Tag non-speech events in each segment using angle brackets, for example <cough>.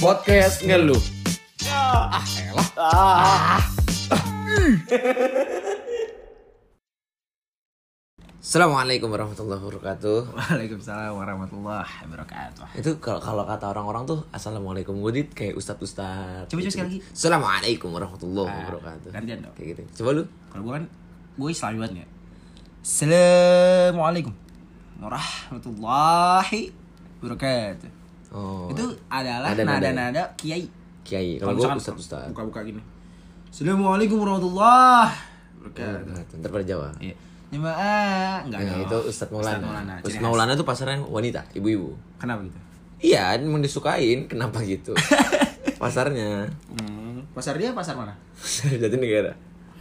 Podcast ngeluh. Ah, elah. Assalamualaikum warahmatullahi wabarakatuh. Waalaikumsalam warahmatullahi wabarakatuh. Itu kalau kalau kata orang-orang tuh assalamualaikum gue dit kayak ustadz ustadz. Coba, coba sekali lagi. Assalamualaikum warahmatullahi Ah, wabarakatuh. gantian dong. Kayak gitu. Coba lu. Kalau gue kan gue Islami banget ya. Assalamualaikum warahmatullahi wabarakatuh. Oh. Itu adalah Nada-nada ya? kiai. kiai. Kalau gue ustadz ustadz. Buka-buka gini. Assalamualaikum warahmatullahi wabarakatuh. Ntar pada Jawa. Iya. Jemaah enggak Nah, itu Ustadz Maulana. Maulana. ciri Ustadz. Maulana tuh pasarnya wanita, ibu-ibu. Kenapa gitu? Iya, emang disukain. Kenapa gitu? <laughs> Pasarnya. Hmm, pasar dia pasar mana? <laughs> Jatinegara.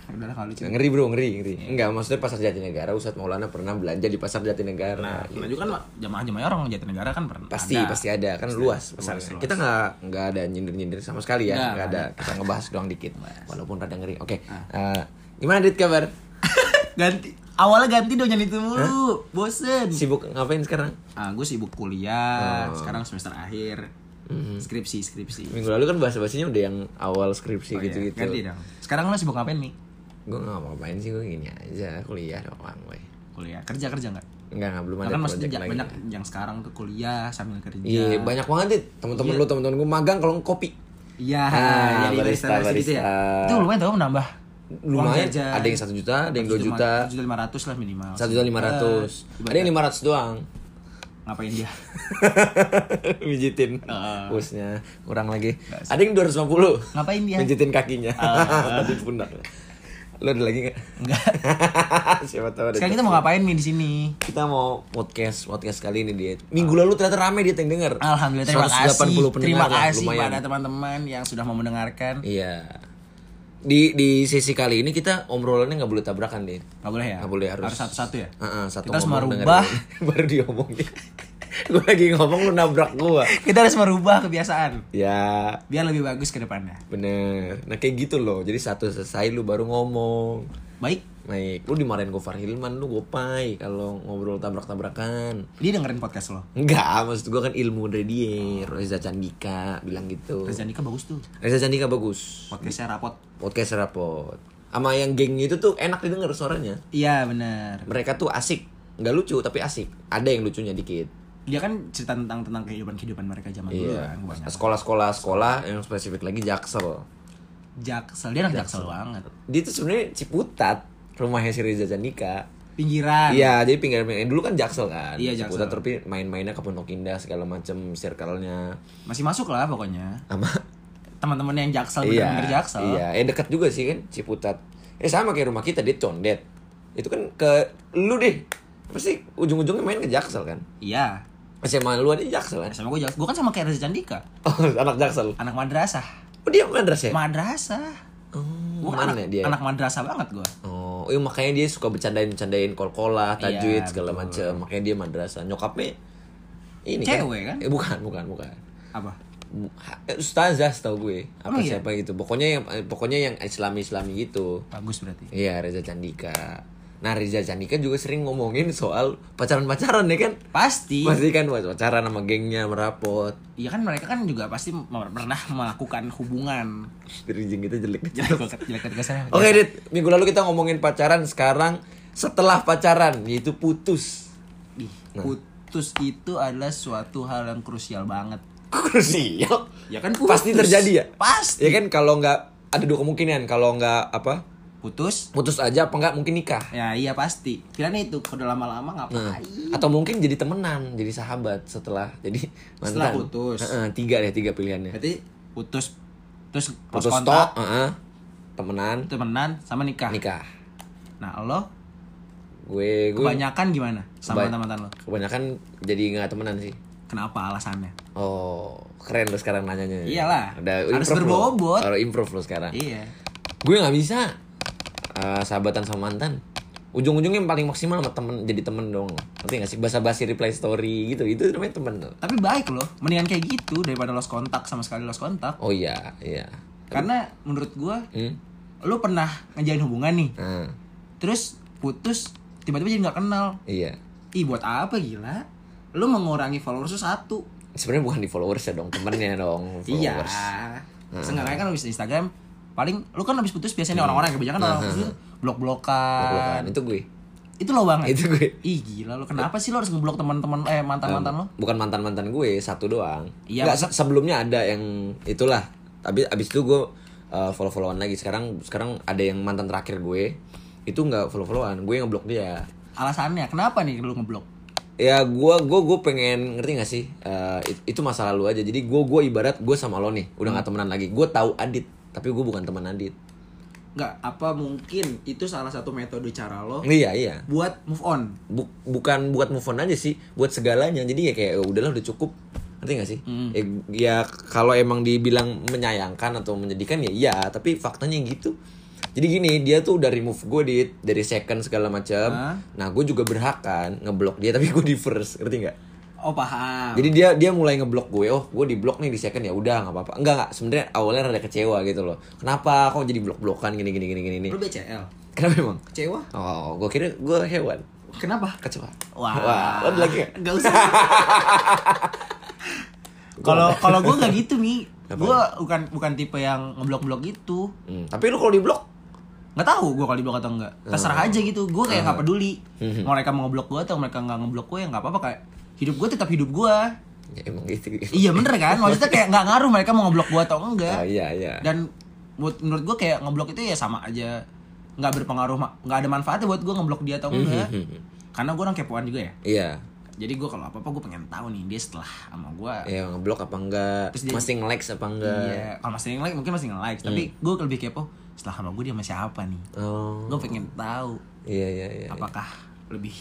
Udahlah kalau lucu. Ngeri bro, ngeri, ngeri. Iya. Enggak, maksudnya pasar Jatinegara, Ustadz Maulana pernah belanja di pasar Jatinegara. Nah, gitu. juga kan jamaah-jamaah orang Jatinegara kan pernah. Pasti, ada. pasti ada. Kan luas pasarnya. luas. Kita nggak nggak ada nyindir-nyindir sama sekali ya. Nggak, Nggak ada. Kita ngebahas doang dikit. Walaupun rada ngeri. Oke. Ah. Eh, gimana Dit kabar? <laughs> ganti awalnya ganti dong jangan itu mulu bosen Sibuk ngapain sekarang? ah gue sibuk kuliah Oh. sekarang semester akhir skripsi skripsi Minggu lalu kan bahasa-bahasanya udah yang awal skripsi Oh, iya. gitu-gitu. ganti dong sekarang lo sibuk ngapain mi Gue nggak mau ngapain sih, gue gini aja. Kuliah doang, gue. kuliah kerja kerja nggak Enggak, enggak belum ada kan project lagi. banyak yang sekarang tuh kuliah sambil kerja Iya, banyak banget Dit. Temen-temen Iya. lu, temen-temen gue magang kalau kopi. iya Ah, jadi barista, barista, barista gitu ya itu lumayan tau menambah Lumayan, ada yang satu juta, ada yang dua juta, juta lima ratus lah minimal satu juta lima ratus, Eh, ada yang lima ratus doang. ngapain dia Mijitin Ah. busnya kurang lagi. Ada yang 250 ngapain dia Mijitin kakinya Ah. di pundak. Lo ada lagi nggak? enggak <laughs> Siapa tahu ada. sekarang kita mau ngapain mi di sini Kita mau podcast podcast kali ini dia. Minggu lalu ternyata rame dia yang denger. Alhamdulillah terima 180 kasih. Terima lah, kasih lumayan. pada teman-teman yang sudah mau mendengarkan. Iya. Di di sesi kali ini kita obrolannya nggak boleh tabrakan deh. Gak boleh ya? Nggak boleh, harus. satu-satu ya? Heeh, satu Kita harus merubah. <laughs> baru diomongin. <laughs> <laughs> gue lagi ngomong lu nabrak gua. Kita harus merubah kebiasaan Ya, biar lebih bagus ke depannya. bener. Nah kayak gitu loh. Jadi satu selesai lu baru ngomong. Baik, Baik, lu dimarahin Gofar Hilman lu gopai kalau ngobrol tabrak-tabrakan. dia dengerin podcast lo. Enggak, maksud gua kan ilmu dari dia. Reza Candika bilang gitu. Reza Andika bagus tuh. Reza Candika bagus. Podcastnya rapot. Podcast rapot. Sama yang geng itu tuh enak didengar suaranya. Iya benar. Mereka tuh asik. Nggak lucu tapi asik. Ada yang lucunya dikit. Dia kan cerita tentang tentang kehidupan kehidupan mereka zaman dulu Iya. kan banyak. Sekolah-sekolah sekolah yang spesifik lagi Jaksel. Jaksel dia anak Jaksel banget. Dia tuh sebenarnya Ciputat, rumahnya si Reza Candika. Pinggiran. Iya, jadi pinggir dulu kan Jaksel kan. Iya, Jaksel. Ciputat tapi main-mainnya ke Pondok Indah segala macem circle-nya. Masih masuk lah pokoknya. Sama Teman-teman yang Jaksel iya, bener-bener Jaksel. Iya, eh dekat juga sih kan Ciputat. Eh sama kayak rumah kita di Condet. Itu kan ke lu deh. Pasti ujung-ujungnya main ke Jaksel kan. Iya. SMA lu ada Jaksel kan? Sama gue Jaksel. Gue kan sama kayak Reza Candika. Oh, anak Jaksel. Anak madrasah. Oh, dia madrasah ya? Madrasah. Oh, Gue mana anak, dia? anak madrasah banget gue. Oh, iya makanya dia suka bercandain-bercandain kol-kola, tajwid Iya, segala macam. Makanya dia madrasah. Nyokapnya ini Cewek kan? Eh bukan, bukan, bukan. Apa? Eh, Ustazah setahu gue. Apa Emang iya? siapa gitu. Pokoknya yang eh, pokoknya yang Islami-Islami gitu. Bagus berarti. Iya, Reza Candika. Nah, Reza Candika juga sering ngomongin soal pacaran-pacaran ya kan? Pasti. Pasti kan pacaran sama gengnya merapot. Iya kan mereka kan juga pasti pernah melakukan hubungan. Bridging itu jelek. Jelek banget, jelek kesannya. Oke, Dit. Minggu lalu kita ngomongin pacaran, sekarang setelah pacaran yaitu putus. Ih, Nah. putus itu adalah suatu hal yang krusial banget. Krusial. Ya kan Pasti terjadi ya? Pasti. Ya kan kalau nggak ada dua kemungkinan kalau nggak apa Putus. putus aja apa nggak mungkin nikah. Ya iya pasti. Pilihannya itu kalau lama-lama Nah, ngapain? atau mungkin jadi temenan, jadi sahabat setelah jadi mantan. Setelah putus. Heeh, tiga deh tiga pilihannya. Berarti putus terus Putus kontak, heeh. temenan, temenan sama nikah. nikah. Nah, lo Gue gue kebanyakan gimana sama Keba- teman-teman lo? kebanyakan jadi nggak temenan sih. Kenapa alasannya? Oh, keren lo sekarang nanyanya. Iyalah. Udah Harus berbobot. Kalau improve lo sekarang. Iya. Gue nggak bisa eh, sahabatan sama mantan. Ujung-ujungnya yang paling maksimal sama temen jadi temen dong. Ngerti gak sih? Basa-basi reply story gitu. Itu namanya temen tuh. Tapi baik loh, mendingan kayak gitu daripada lost kontak sama sekali lost kontak. Oh iya, iya. Karena menurut gua, Hmm? lu pernah ngejalin hubungan nih, Nah, terus putus, tiba-tiba jadi nggak kenal. iya. Ih buat apa gila? Lu mengurangi followers lu satu. sebenarnya bukan di followers ya dong temennya dong Iya. followers Seenggaknya kan habis Instagram paling lu kan habis putus biasanya orang-orang yang kebanyakan orang putus blok-blokan. Blok-blokan. itu gue. Itu lo banget. itu gue. Ih gila lo. Kenapa sih lo harus ngeblok teman-teman eh mantan-mantan lo? bukan mantan mantan gue satu doang. Iya, Nggak, se- sebelumnya ada yang itulah. Tapi abis itu gue follow followan lagi. Sekarang sekarang ada yang mantan terakhir gue itu nggak follow followan gue yang ngeblok dia. Alasannya kenapa nih lu ngeblok? ya gue gue gue pengen ngerti gak sih? Eh, it- itu masa lalu aja. Jadi gue gue ibarat gue sama lo nih. Udah nggak temenan lagi. Gue tahu Adit tapi gue bukan teman Adit. Enggak, apa mungkin itu salah satu metode cara lo iya iya. buat move on? Bu- bukan buat move on aja sih buat segalanya. Jadi ya kayak "Ya udahlah udah cukup. Ngerti gak sih? Ya, ya kalau emang dibilang menyayangkan atau menyedihkan ya iya. Tapi faktanya gitu. Jadi gini dia tuh udah remove gue di dari second segala macam. Nah gue juga berhak kan ngeblok dia <laughs> tapi gue di first. Ngerti nggak Oh paham. jadi dia dia mulai ngeblok gue oh gue di blok nih di second ya udah nggak apa-apa enggak enggak sebenarnya awalnya rada kecewa gitu loh kenapa kok jadi blok blokan gini gini gini gini nih lu BCL. kenapa emang Kecewa? oh gue kira gue hewan Kenapa? kecewa Wah. wah lo lagi nggak? Gak usah. <laughs> Kalau kalau gue nggak gitu mi, gue bukan bukan tipe yang ngeblok-blok gitu. Hmm, tapi lu kalau di blok Nggak tahu gue kalau diblok atau enggak. Terserah aja gitu. Gue kayak nggak peduli. Mau mereka mau ngeblok gue atau mereka nggak ngeblok gue ya nggak apa-apa kayak hidup gue tetap hidup gue. ya emang gitu Iya bener kan? Maksudnya kayak nggak ngaruh mereka mau ngeblok gue atau enggak. Ah, iya iya Dan buat menurut gue kayak ngeblok itu ya sama aja nggak berpengaruh nggak ada manfaatnya buat gue ngeblok dia atau enggak. Karena gue orang kepoan juga ya. iya Jadi gue kalau apa-apa gue pengen tahu nih dia setelah sama gue ya ngeblok apa enggak Terus dia- masih nge-likes apa enggak Iya, kalau masih nge-like mungkin masih nge-like, tapi gue lebih kepo setelah sama gue dia sama siapa nih. oh Gue pengen tahu iya iya iya apakah lebih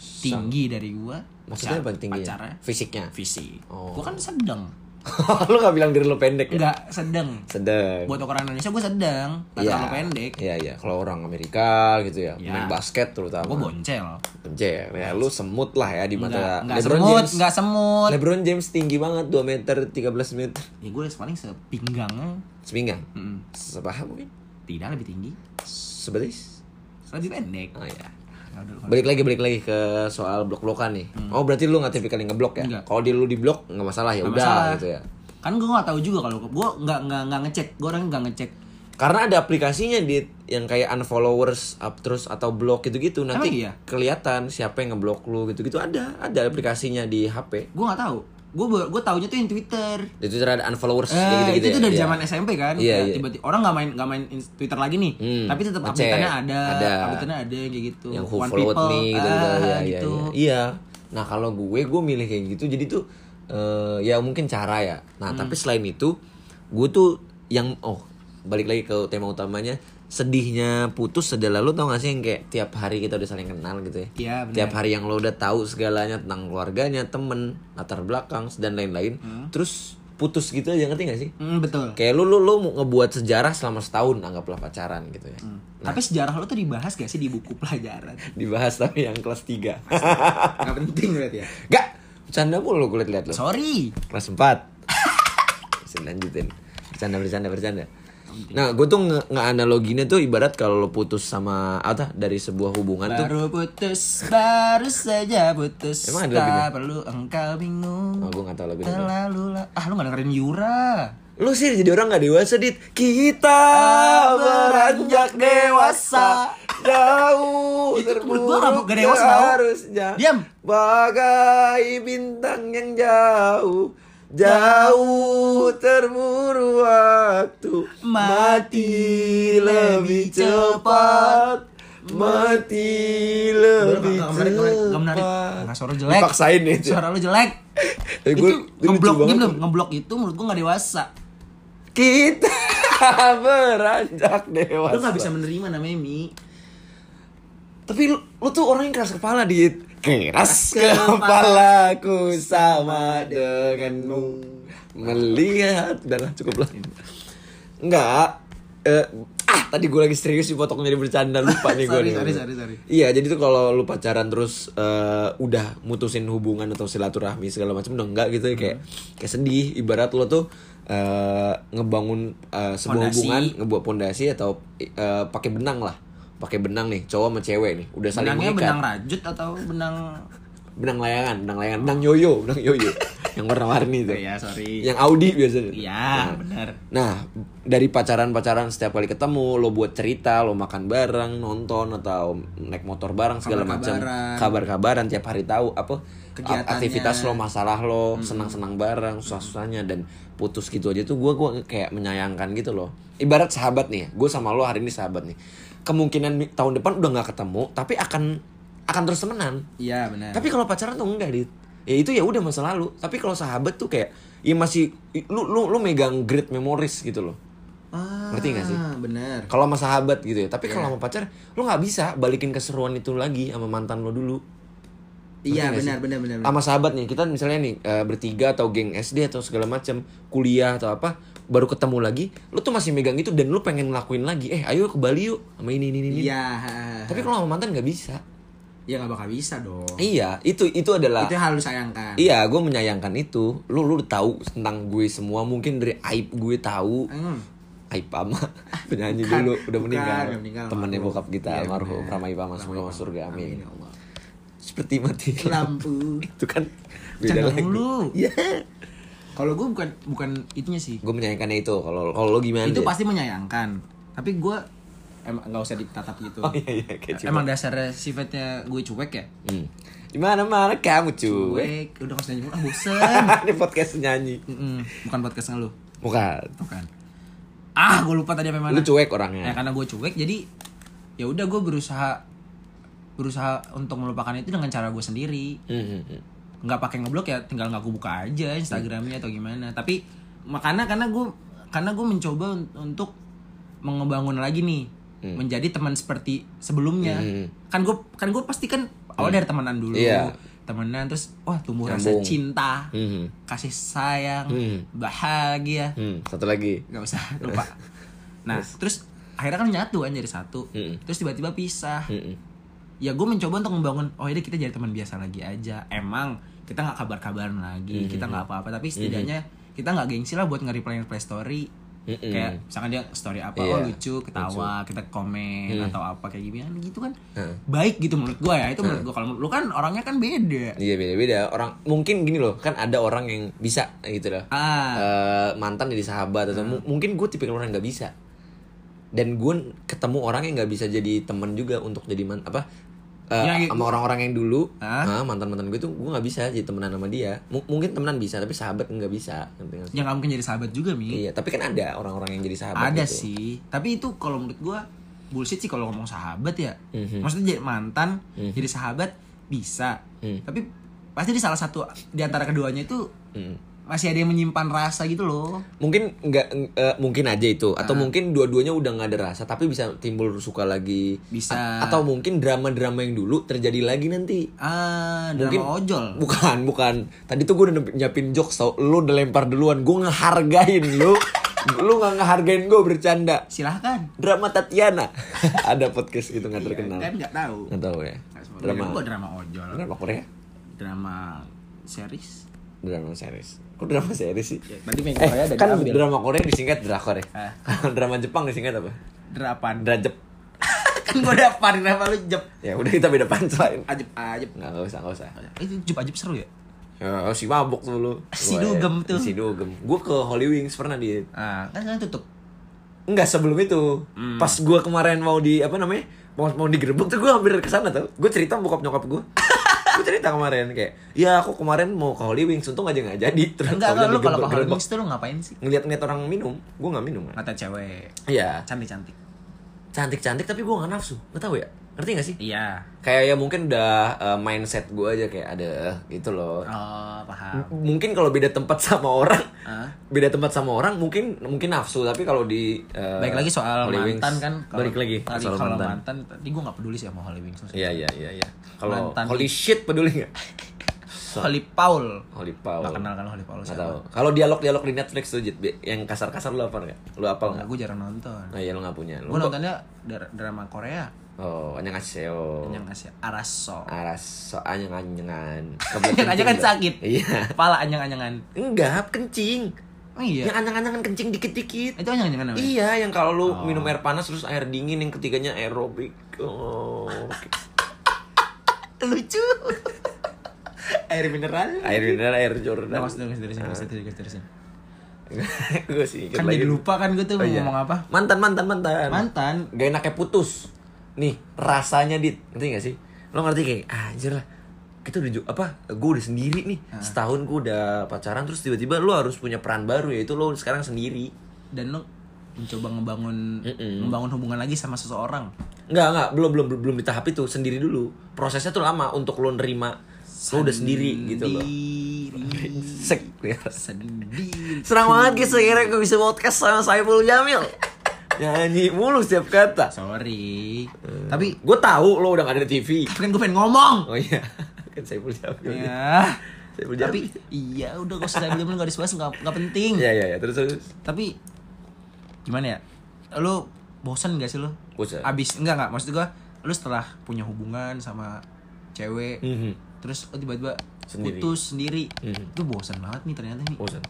tinggi dari gue. maksudnya apa tinggi Pacarnya fisiknya fisik. Oh. Gue kan sedang. <laughs> lu gak bilang diri lu pendek ya Enggak, sedang. sedang Buat orang Indonesia gue sedang, nggak Iya. terlalu pendek. iya iya kalau orang Amerika gitu ya Iya. main basket Gue terutama boncel. Benjer ya lu semut lah ya di Enggak, mata enggak LeBron semut, James enggak semut. LeBron James tinggi banget 2 meter 13 meter Ya gue paling sepinggang. sepinggang Mm-mm. sepaha mungkin Tidak lebih tinggi, sebetis lebih pendek. oh iya Ya balik lagi balik lagi ke soal blok blokan nih oh berarti lu nggak tipikal yang ngeblok ya? Kalau di lu di blok nggak masalah ya? Udah gitu ya? Kan gue nggak tahu juga kalau gue nggak nggak nggak ngecek, gue orang nggak ngecek. karena ada aplikasinya di yang kayak unfollowers up terus atau blok gitu gitu nanti Emang iya? kelihatan siapa yang ngeblok lu gitu gitu ada ada aplikasinya di HP Gue nggak tahu. Gue gue taunya tuh yang Twitter. di Twitter ada unfollowers Eh, gitu gitu itu tuh dari Iya. zaman SMP kan. Iya, Kayak iya. Tiba-tiba orang nggak main nggak main Twitter lagi nih. Hmm, Tapi tetap update-nya ada, Ada. update-nya ada kayak gitu. yang who One followed people, me gitu, gitu. ah, ya, ya, gitu. ya. iya nah kalau gue gue milih kayak gitu jadi tuh eh, ya mungkin cara ya nah Hmm. tapi selain itu gue tuh yang oh balik lagi ke tema utamanya sedihnya putus adalah lu tau gak sih yang kayak tiap hari kita udah saling kenal gitu ya? Iya, benar. tiap hari yang lo udah tahu segalanya tentang keluarganya temen latar belakang dan lain-lain terus putus gitu aja ngerti gak sih? Hmm, betul. kayak lu lu lu mau ngebuat sejarah selama setahun anggaplah pacaran gitu ya. Tapi sejarah lo tuh dibahas gak sih di buku pelajaran? <laughs> dibahas tapi yang kelas 3 Gak penting berarti ya. Gak, bercanda mulu gue liat-liat lo. Sorry. Kelas 4 <laughs> Bisa lanjutin Bercanda, bercanda, bercanda Nah, gue tuh nge- nge-analoginya tuh ibarat kalau lo putus sama apa dari sebuah hubungan tuh Baru putus, baru saja putus. Emang ada lagunya? Perlu engkau bingung. Oh, gue gak tau lagunya Terlalu lah. Ah, lu gak dengerin Yura. Lo sih jadi orang gak dewasa, Dit Kita beranjak dewasa Jauh terburu gua nggak- nggak dewasa, tau. harusnya Diam. Bagai bintang yang jauh Jauh terburu waktu Mati lebih cepat Mati lebih menarik, gak menarik, gak menarik. cepat Nggak, suara jelek. Dipaksain ya Suara lu jelek. <laughs> Eh, itu ngeblok tuh. ngeblok itu menurut gua gak dewasa. Kita <laughs> beranjak dewasa Lu gak bisa menerima namanya Mi. Tapi lu, lu tuh orang yang keras kepala dit Keras kepalaku sama denganmu Melihat Udah lah cukup lah Enggak. Eh, Ah tadi gue lagi serius dipotong jadi bercanda Lupa nih gue <laughs> Sorry, nih. sorry, sorry, sorry. Iya jadi tuh kalau lu pacaran terus eh, Udah mutusin hubungan atau silaturahmi segala macam Udah enggak gitu ya Kayak, kayak sedih. Ibarat lo tuh eh, Ngebangun eh, sebuah Fondasi. hubungan Ngebuat pondasi atau eh, pakai benang lah. Pakai benang nih cowok sama cewek nih udah saling Benangnya mengikat. benang rajut atau benang benang layangan benang layangan benang yoyo benang yoyo <laughs> yang warna-warni itu. Iya, sorry. Yang Audi biasanya. Iya, Nah, benar. Nah, dari pacaran-pacaran setiap kali ketemu, lo buat cerita, lo makan bareng, nonton atau naik motor bareng segala macam, Kabar-kabaran. tiap hari tahu apa aktivitas lo, masalah lo, senang-senang bareng, susah-susahnya dan putus gitu aja tuh gue gua kayak menyayangkan gitu loh. Ibarat sahabat nih, gue sama lo hari ini sahabat nih. Kemungkinan tahun depan udah nggak ketemu, tapi akan akan terus temenan. Iya, benar. Tapi kalau pacaran tuh enggak, Dit. Ya itu ya udah masa lalu. Tapi kalau sahabat tuh kayak ya masih lu lu lu megang great memories gitu loh. ah, ngerti nggak sih? Benar. Kalau sama sahabat gitu ya. Tapi kalau sama pacar lu nggak bisa balikin keseruan itu lagi sama mantan lo dulu. Iya, benar, benar, benar. benar. Sama sahabat nih, kita misalnya nih eh, bertiga atau geng SD atau segala macam, kuliah atau apa, baru ketemu lagi, lu tuh masih megang itu dan lu pengen ngelakuin lagi. Eh, ayo ke Bali yuk sama ini ini ini. Iya. Tapi kalau sama mantan nggak bisa. Ya nggak bakal bisa dong. Iya, itu itu adalah Itu yang harus sayangkan. Iya, gue menyayangkan itu. Lu lu tahu tentang gue semua. Mungkin dari aib gue tahu. Hmm. Aib Pama <laughs> penyanyi Bukan, dulu udah bukan, meninggal. meninggal, Temennya almarhum. bokap kita Iya, almarhum bener. Rama Ipama semoga masuk surga amin. ya Allah. Seperti mati Lampu. <laughs> itu kan beda lagi. mulu. Iya. Kalau gue bukan bukan itunya sih. Gue menyayangkannya itu. Kalau kalau lo gimana? itu Dit? pasti menyayangkan. Tapi gue emang nggak usah ditatap gitu. Oh iya iya kayak Emang dasarnya sifatnya gue cuek ya? Hmm. Di mana kamu cuek. Cuek. Udah nggak usah nyanyi ah bosen. <laughs> Ini podcast nyanyi. Mm-mm. Bukan podcastnya lu. Bukan. Bukan. Ah, gue lupa tadi apa mana. Lu cuek Ya orangnya. karena gue cuek jadi ya udah gue berusaha berusaha untuk melupakan itu dengan cara gue sendiri. Hmm, hmm, nggak pakai ngeblok ya tinggal nggak gue buka aja Instagramnya atau gimana tapi makanya karena gue karena gue mencoba un- untuk mengebangun lagi nih menjadi teman seperti sebelumnya Hmm. kan gue kan gue pasti kan awal dari temenan dulu Iya. temenan terus wah tumbuh rasa Nyambung. cinta Hmm, hmm. kasih sayang Hmm. bahagia Hmm, satu lagi. nggak usah <laughs> lupa <laughs> nah terus akhirnya kan nyatu kan jadi satu Hmm. terus tiba-tiba pisah Hmm, hmm. ya gue mencoba untuk membangun oh ini kita jadi teman biasa lagi aja emang kita nggak kabar-kabaran lagi Hmm, kita nggak apa-apa tapi setidaknya kita nggak gengsi lah buat nge-reply reply story Mm-mm. kayak misalkan dia story apa Iya, oh lucu ketawa kita komen atau apa kayak gimana gitu kan. Hmm. baik gitu menurut gue ya itu menurut gue kalau lu kan orangnya kan beda. Iya beda-beda. Orang mungkin gini loh kan ada orang yang bisa gitu loh. Ah. Eh, mantan jadi sahabat atau mu- mungkin gue tipikal orang yang nggak bisa. Dan gue ketemu orang yang nggak bisa jadi teman juga untuk jadi man apa eh, Ya, ya. sama orang-orang yang dulu Hah? mantan mantan gue tuh gue nggak bisa jadi temenan sama dia M- mungkin temenan bisa tapi sahabat nggak bisa nggak yang nggak mungkin jadi sahabat juga mi iya tapi kan ada orang-orang yang jadi sahabat ada gitu. sih tapi itu kalau menurut gue bullshit sih kalau ngomong sahabat ya Mhm. maksudnya jadi mantan jadi sahabat bisa Hmm. tapi pasti di salah satu di antara keduanya itu Mm. Masih ada yang menyimpan rasa gitu loh mungkin nggak eh, mungkin aja itu Ah. atau mungkin dua-duanya udah nggak ada rasa tapi bisa timbul suka lagi Bisa. A- atau mungkin drama-drama yang dulu terjadi lagi nanti ah drama Mungkin- ojol Bukan, bukan. Tadi tuh gue udah nyiapin jokes tau. Lu udah lempar duluan. Gue ngehargain lu. <laughs> lu gak ngehargain gue bercanda. silahkan Drama Tatiana. <laughs> Ada podcast gitu gak terkenal. kan nggak tahu Gak tahu ya. Nggak Drama. Drama ojol Drama Korea. drama series Drama series. Kok drama series sih? Ya, main Eh, Korea ada kan diambil. drama Korea disingkat drakor ya. Ah. <laughs> Drama Jepang disingkat apa? derapan Drajep. <laughs> kan gue daparin apa lu jep Ya udah kita beda punchline. ajep ajep Nggak, nggak usah, nggak usah. itu jep ajep seru ya Ya, si mabuk tuh lu. Si Gua ya, dugem tuh. Si dugem. Gue ke Holy Wings pernah dia. ah kan kan tutup Enggak sebelum itu. Hmm. Pas gua kemarin mau di apa namanya? Mau mau digerebek tuh gua hampir ke sana tuh. Gua cerita bokap nyokap gua. <laughs> gua cerita kemarin kayak, "Ya, aku kemarin mau ke Holy Wings, untung aja nggak jadi." Terus enggak kalau lu kalau ke Holy. Wings tuh lu ngapain sih Ngeliat-ngeliat orang minum, gua nggak minum kan. mata cewek Iya, cantik cantik cantik-cantik tapi gua nggak nafsu. Nggak tahu ya? Ngerti gak sih? iya Kayak ya mungkin udah eh, mindset gua aja kayak ada gitu loh. oh paham M- Mungkin kalau beda tempat <laughs> sama orang, Ah. beda tempat sama orang mungkin mungkin nafsu tapi kalau di eh, Baik lagi soal Holy Wings- mantan kan kalau- balik lagi tadi soal kalau mantan. mantan tadi gue gak peduli sih sama Holy Wings Iya iya iya iya. Kalau holy shit peduli nggak? <laughs> Holy Paul Holy Paul. Gak kenal kan Holy Paul Nggak siapa tahu. Kalau dialog-dialog di Netflix tuh yang kasar-kasar lu apa nggak? Lu apal Nggak, nggak? gue jarang nonton Nah iya lu nggak punya. Lu Gue nontonnya dar- drama Korea Oh. Yang ngasih Araso Aras so anyang anyangan. Anyang kan sakit Iya. Kepala anyang-anyangan Enggak, kencing. Oh iya Yang anyang-anyangan kencing dikit-dikit. Itu anyang-anyangan namanya? Iya, yang kalau lu Oh. minum air panas terus air dingin yang ketiganya aerobik. Oh. <laughs> Lucu Air mineral. Air mineral, air Jordan. Nah, maksudnya terusin, terusin, terusin. <laughs> gue sih Kan lagi. jadi lupa kan gue tuh Oh, iya. ngomong apa. Mantan, mantan, mantan. Mantan. Gak enaknya putus. Nih, rasanya dit, ngerti gak sih? Lo ngerti kayak, ah, anjir lah. Kita udah apa? Gue udah sendiri nih. Ah. Setahun gue udah pacaran terus tiba-tiba lo harus punya peran baru yaitu lo sekarang sendiri. Dan lo mencoba ngebangun Mm-mm. membangun hubungan lagi sama seseorang. Enggak, enggak, belum belum belum, di tahap itu, sendiri dulu. Prosesnya tuh lama untuk lo nerima lo udah sendiri gitu loh. <laughs> Sek, ya. Sendiri. Senang banget guys akhirnya gue bisa podcast sama Saiful Jamil. Nyanyi mulu setiap kata. Sorry. Tapi Gue tahu lo udah gak ada di TV. kan gue pengen ngomong. Oh iya, <laughs> kan Saiful Jamil. Ya. Saiful Tapi iya udah gak usah bilang gak dibahas nggak nggak penting. Iya iya iya terus terus. Tapi gimana ya? Lu bosan gak sih lu? Bosan. Abis enggak enggak maksud gua lu setelah punya hubungan sama cewek Mhm. terus oh, tiba-tiba Sendiri. putus sendiri. Mhm. Itu bosan banget nih ternyata nih. Bosan.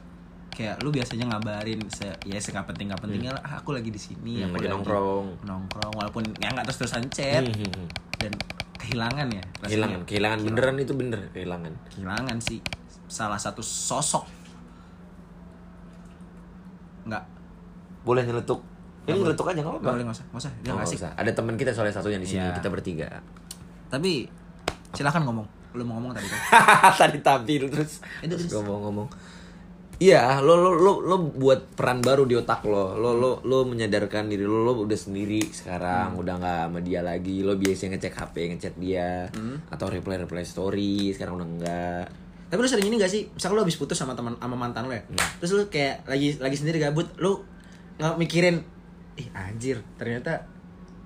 Kayak lu biasanya ngabarin se ya se nggak penting nggak pentingnya lah, ah, aku lagi di sini, Hmm, aku lagi nongkrong. nongkrong walaupun ya nggak terus-terusan chat Mhm. dan kehilangan ya rasanya. Kehilangan, kehilangan beneran itu bener kehilangan. kehilangan sih salah satu sosok nggak Boleh nyeletuk. Ini nyeletuk aja nggak apa-apa. boleh nggak usah nggak usah dia Oh, nggak usah. Ada teman kita soalnya satunya di sini Iya. kita bertiga. tapi silakan ngomong lu mau ngomong tadi kan <laughs> Tadi tampil terus Itu terus terus. ngomong-ngomong. Iya, lo lo lo lo buat peran baru di otak lo. Lo lo lo menyadarkan diri lo lo udah sendiri sekarang, Hmm. udah nggak sama dia lagi. Lo biasa ngecek HP, ngechat dia Hmm. atau reply reply story, sekarang udah enggak. tapi lu sering ini gak sih misal lu habis putus sama teman sama mantan lu ya terus lu kayak lagi lagi sendiri gabut lu nggak mikirin ih anjir ternyata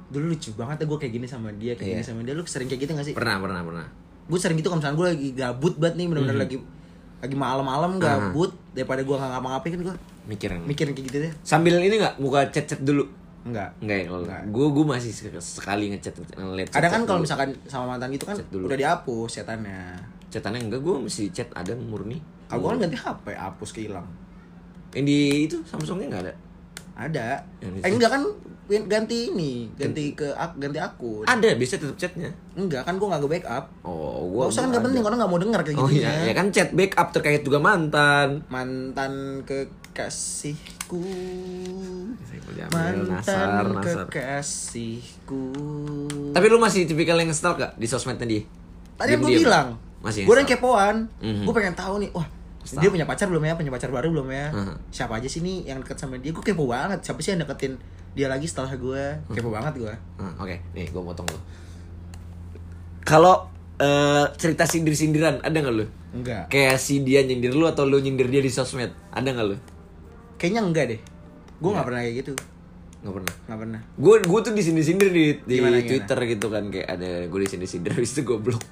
dulu lucu banget ya gue kayak gini sama dia kayak Iya. gini sama dia lu sering kayak gitu gak sih Pernah, pernah, pernah. gue sering gitu kalau misalnya gue lagi gabut banget nih bener-bener lagi lagi malam-malam gabut daripada gue nggak ngapa-ngapain kan gue Mikirin. mikirin kayak gitu deh Sambil ini nggak buka chat-chat dulu. enggak Enggak ya kalau gue gue masih sek- sekali ngechat ngeliat kadang kan kalau misalkan sama mantan gitu kan dulu. udah dihapus setannya chatannya enggak gue masih chat ada murni. kalau gue kan ganti HP hapus kehilang Yang di itu Samsungnya nggak ada. ada Yang eh enggak kan ganti ini ganti ke ganti akun Ada, bisa tetap chatnya. enggak kan gue nggak nge backup Oh, gua usah kan gua gak penting orang gak mau denger kayak Oh gitu iya, ya kan chat backup terkait juga mantan. mantan kekasihku mantan Nasar, Nasar. kekasihku Tapi lu masih tipikal yang nge-stalk gak di sosmednya dia? tadi gue Diem-diem. bilang Masih gue udah nge-stalk. kepoan Mhm. gue pengen tahu nih wah Dia punya pacar belum ya punya pacar baru belum ya Mhm. siapa aja sih nih yang deket sama dia gue kepo banget siapa sih yang deketin dia lagi setelah gue kepo Mhm. banget gue Nah, Oke, nih gue potong lu. Kalau eh, cerita sindir-sindiran ada nggak lu? enggak Kayak si dia nyindir lu atau lu nyindir dia di sosmed? Ada nggak lu? kayaknya enggak deh gue nggak pernah kayak gitu Nggak pernah. nggak pernah Gue gue tuh disindir-sindir di, di Gimana, gimana? Twitter gitu kan kayak ada gue disindir-sindir <laughs> habis itu gue blok.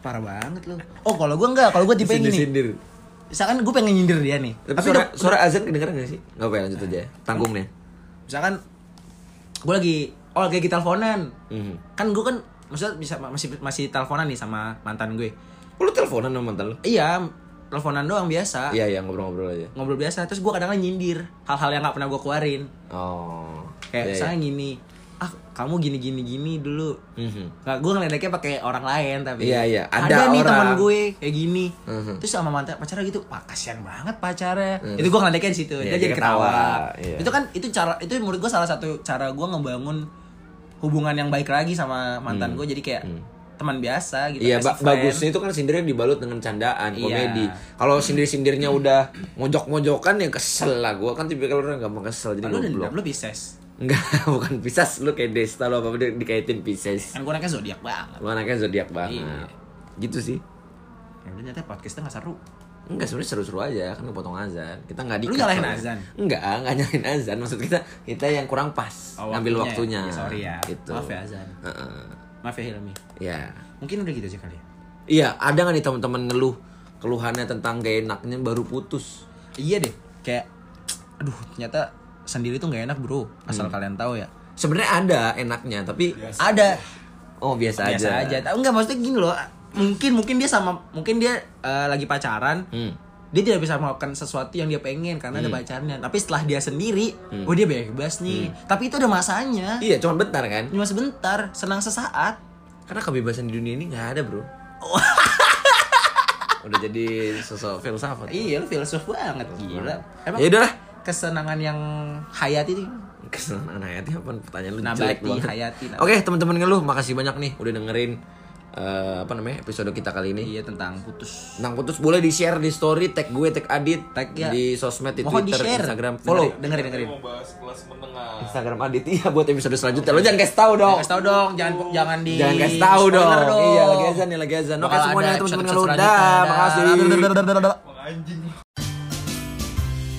parah banget loh oh kalau gue enggak kalau gue tipe yang gini Disindir-sindir. Misalkan gue pengen nyindir dia nih Tapi tapi suara, udah- suara azan kedengeran gak sih? Gak apa ya lanjut aja. Tanggungnya. misalkan gue lagi oh lagi lagi teleponan Mhm. kan gue kan maksudnya bisa masih masih teleponan nih sama mantan gue Oh, lu teleponan sama mantan lu? iya teleponan doang biasa Iya, iya ngobrol-ngobrol aja. ngobrol biasa terus gue kadang-kadang nyindir hal-hal yang nggak pernah gue keluarin Oh. kayak iya, misalnya gini ah kamu gini gini gini dulu. Mhm. nggak gue ngeledeknya pakai orang lain tapi Iya, iya. ada, Ada nih teman gue kayak gini Mhm. terus sama mantan pacarnya gitu wah kasihan banget pacarnya itu gue ngeledeknya di situ Iya, dia jadi ketawa. ketawa Iya. itu kan itu cara itu menurut gue salah satu cara gue ngebangun hubungan yang baik lagi sama mantan gue jadi kayak teman biasa gitu. Iya, ba- bagusnya itu kan sindirnya dibalut dengan candaan, Iya. komedi. Kalau sindir-sindirnya udah mojok-mojokan ya kesel lah. Gua kan tipikal orang gampang kesel jadi lu gue dendam lu Pisces Enggak, <laughs> bukan Pisces, lu kayak Desta lu apa-apa di- dikaitin Pisces. kan gue anaknya zodiak banget Lu anaknya zodiak banget. Iya. Gitu sih. ya udah nyata podcastnya nggak seru Enggak sebenarnya seru-seru aja kan potong azan. Kita enggak di Lu nyalahin azan? Enggak, enggak nyalahin azan. Maksud kita kita yang kurang pas Oh, ngambil waktunya ya? Sorry ya. Gitu. Maaf ya, azan. Heeh. maaf ya Hilmi Ya. mungkin udah gitu aja kali ya Iya, ada nggak nih teman-teman ngeluh keluhannya tentang gak enaknya baru putus? iya deh kayak aduh ternyata sendiri tuh nggak enak bro Hmm. asal kalian tahu ya Sebenarnya ada enaknya, tapi ada oh biasa, biasa aja. aja. Tahu nggak maksudnya gini loh. Mungkin mungkin dia sama mungkin dia eh, lagi pacaran. Hmm. Dia tidak bisa melakukan sesuatu yang dia pengen karena ada pacarnya. Tapi setelah dia sendiri, oh dia bebas nih. Tapi itu ada masanya. Iya, cuma bentar kan? Cuma sebentar, senang sesaat. Karena kebebasan di dunia ini nggak ada, bro. <laughs> Udah jadi sosok filsafat. Iya lu filsuf banget gila. Emang Ya udahlah. Kesenangan yang hayati itu Kesenangan Hayati apa pertanyaan lu Nabati, jelek banget. Hayati. Oke, teman-teman ngeluh, makasih banyak nih udah dengerin eh, apa namanya episode kita kali ini. iya tentang putus. Tentang putus boleh di-share di story, tag gue, tag Adit, Tag, ya. di sosmed, di Mohon Twitter, di-share. Instagram, follow. Dengerin dengerin. mau bahas kelas menengah Instagram Adit iya buat episode selanjutnya. Lo jangan kasih tahu dong. Kasih tahu dong, jangan jangan di Jangan kasih tahu dong. spoiler Iya, lagi azan nih, lagi azan. Oke, semuanya teman-teman ngeluh. Dah, makasih. anjing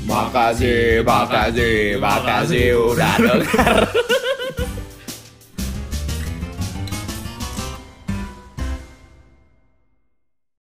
Makasih, makasih, makasih udah denger. <laughs>